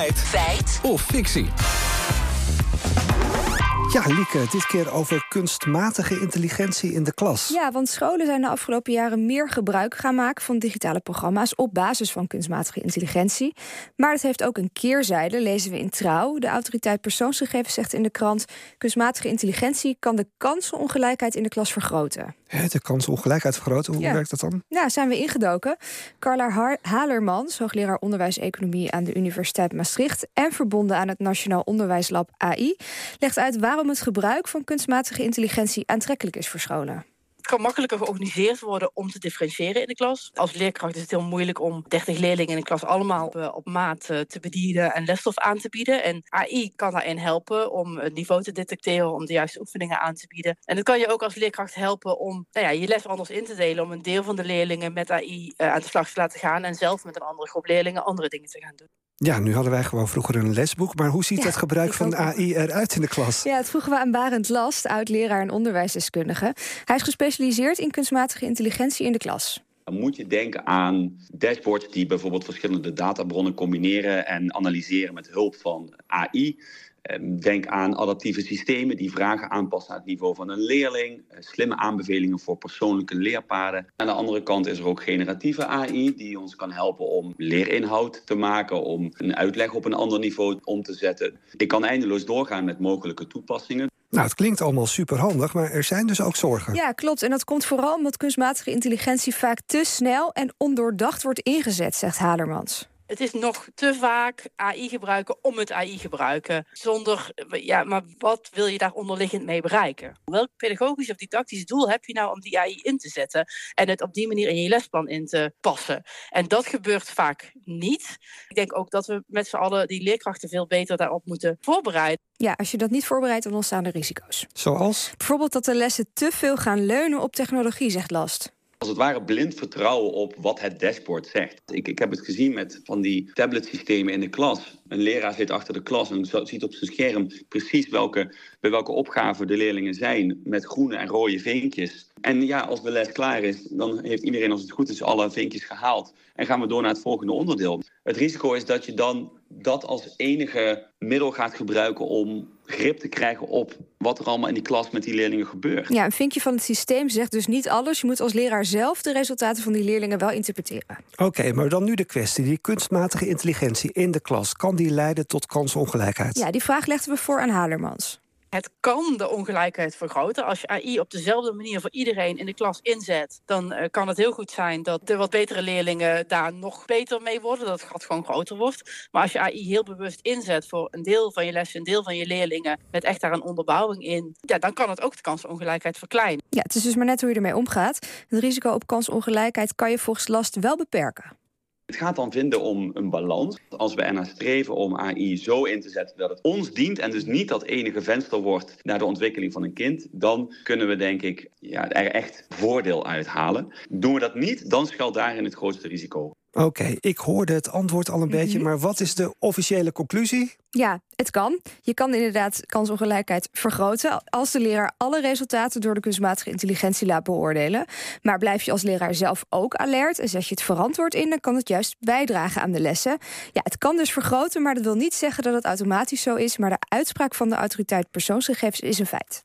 Feit. Feit. Of fictie. Ja, Lieke, dit keer over kunstmatige intelligentie in de klas. Ja, want scholen zijn de afgelopen jaren meer gebruik gaan maken van digitale programma's op basis van kunstmatige intelligentie. Maar het heeft ook een keerzijde, lezen we in Trouw. De autoriteit persoonsgegevens zegt in de krant: kunstmatige intelligentie kan de kansenongelijkheid in de klas vergroten. De kansongelijkheid vergroten, hoe Ja. werkt dat dan? Ja, zijn we ingedoken. Carla Har- Halermans, hoogleraar onderwijs-economie aan de Universiteit Maastricht en verbonden aan het Nationaal Onderwijslab AI, legt uit waarom het gebruik van kunstmatige intelligentie aantrekkelijk is voor scholen. Het kan makkelijker georganiseerd worden om te differentiëren in de klas. Als leerkracht is het heel moeilijk om 30 leerlingen in een klas allemaal op, eh, maat eh, te bedienen en lesstof aan te bieden. En AI kan daarin helpen om het niveau te detecteren, om de juiste oefeningen aan te bieden. En het kan je ook als leerkracht helpen om nou ja, je les anders in te delen, om een deel van de leerlingen met AI eh, aan de slag te laten gaan en zelf met een andere groep leerlingen andere dingen te gaan doen. Ja, nu hadden wij gewoon vroeger een lesboek, maar hoe ziet Ja, het gebruik ik van. AI eruit in de klas? Ja, het vroegen we aan Barend Last, oud-leraar en onderwijsdeskundige. Hij is gespecialiseerd in kunstmatige intelligentie in de klas. Dan moet je denken aan dashboards die bijvoorbeeld verschillende databronnen combineren en analyseren met hulp van AI. Ehm, Denk aan adaptieve systemen die vragen aanpassen aan het niveau van een leerling. eh, Slimme aanbevelingen voor persoonlijke leerpaden. Aan de andere kant is er ook generatieve AI die ons kan helpen om leerinhoud te maken, om een uitleg op een ander niveau om te zetten. Ik kan eindeloos doorgaan met mogelijke toepassingen. Nou, het klinkt allemaal superhandig, maar er zijn dus ook zorgen. Ja, klopt. En dat komt vooral omdat kunstmatige intelligentie vaak te snel en ondoordacht wordt ingezet, zegt Halermans. Het is nog te vaak AI gebruiken om het AI gebruiken. Zonder, ja, maar wat wil je daar onderliggend mee bereiken? Welk pedagogisch of didactisch doel heb je nou om die AI in te zetten? En het op die manier in je lesplan in te passen? En dat gebeurt vaak niet. Ik denk ook dat we met z'n allen die leerkrachten veel beter daarop moeten voorbereiden. Ja, als je dat niet voorbereidt, dan ontstaan er risico's. Zoals? Bijvoorbeeld dat de lessen te veel gaan leunen op technologie, zegt Last. Het ware blind vertrouwen op wat het dashboard zegt. Ik, ik heb het gezien met van die tabletsystemen in de klas. Een leraar zit achter de klas en ziet op zijn scherm precies welke, bij welke opgave de leerlingen zijn. Met groene en rode vinkjes. En ja, als de les klaar is, dan heeft iedereen als het goed is alle vinkjes gehaald. En gaan we door naar het volgende onderdeel. Het risico is dat je dan dat als enige middel gaat gebruiken om grip te krijgen op wat er allemaal in die klas met die leerlingen gebeurt. Ja, een vinkje van het systeem zegt dus niet alles. Je moet als leraar zelf de resultaten van die leerlingen wel interpreteren. Oké, maar dan nu de kwestie. Die kunstmatige intelligentie in de klas, kan die leiden tot kansongelijkheid? Ja, die vraag legden we voor aan Halermans. Het kan de ongelijkheid vergroten. Als je AI op dezelfde manier voor iedereen in de klas inzet, dan eh, kan het heel goed zijn dat de wat betere leerlingen daar nog beter mee worden, dat het gat gewoon groter wordt. Maar als je AI heel bewust inzet voor een deel van je lessen, een deel van je leerlingen, met echt daar een onderbouwing in, ja, dan kan het ook de kansenongelijkheid verkleinen. Ja, het is dus maar net hoe je ermee omgaat. Het risico op kansongelijkheid kan je volgens Last wel beperken. Het gaat dan vinden om een balans. Als we ernaar streven om AI zo in te zetten dat het ons dient en dus niet dat enige venster wordt naar de ontwikkeling van een kind, dan kunnen we denk ik ja, er echt voordeel uit halen. Doen we dat niet, dan schuilt daarin het grootste risico. Oké, ik hoorde het antwoord al een beetje, maar wat is de officiële conclusie? Ja, het kan. Je kan inderdaad kansongelijkheid vergroten als de leraar alle resultaten door de kunstmatige intelligentie laat beoordelen. Maar blijf je als leraar zelf ook alert en zet je het verantwoord in, dan kan het juist bijdragen aan de lessen. Ja, het kan dus vergroten, maar dat wil niet zeggen dat het automatisch zo is. Maar de uitspraak van de autoriteit persoonsgegevens is een feit.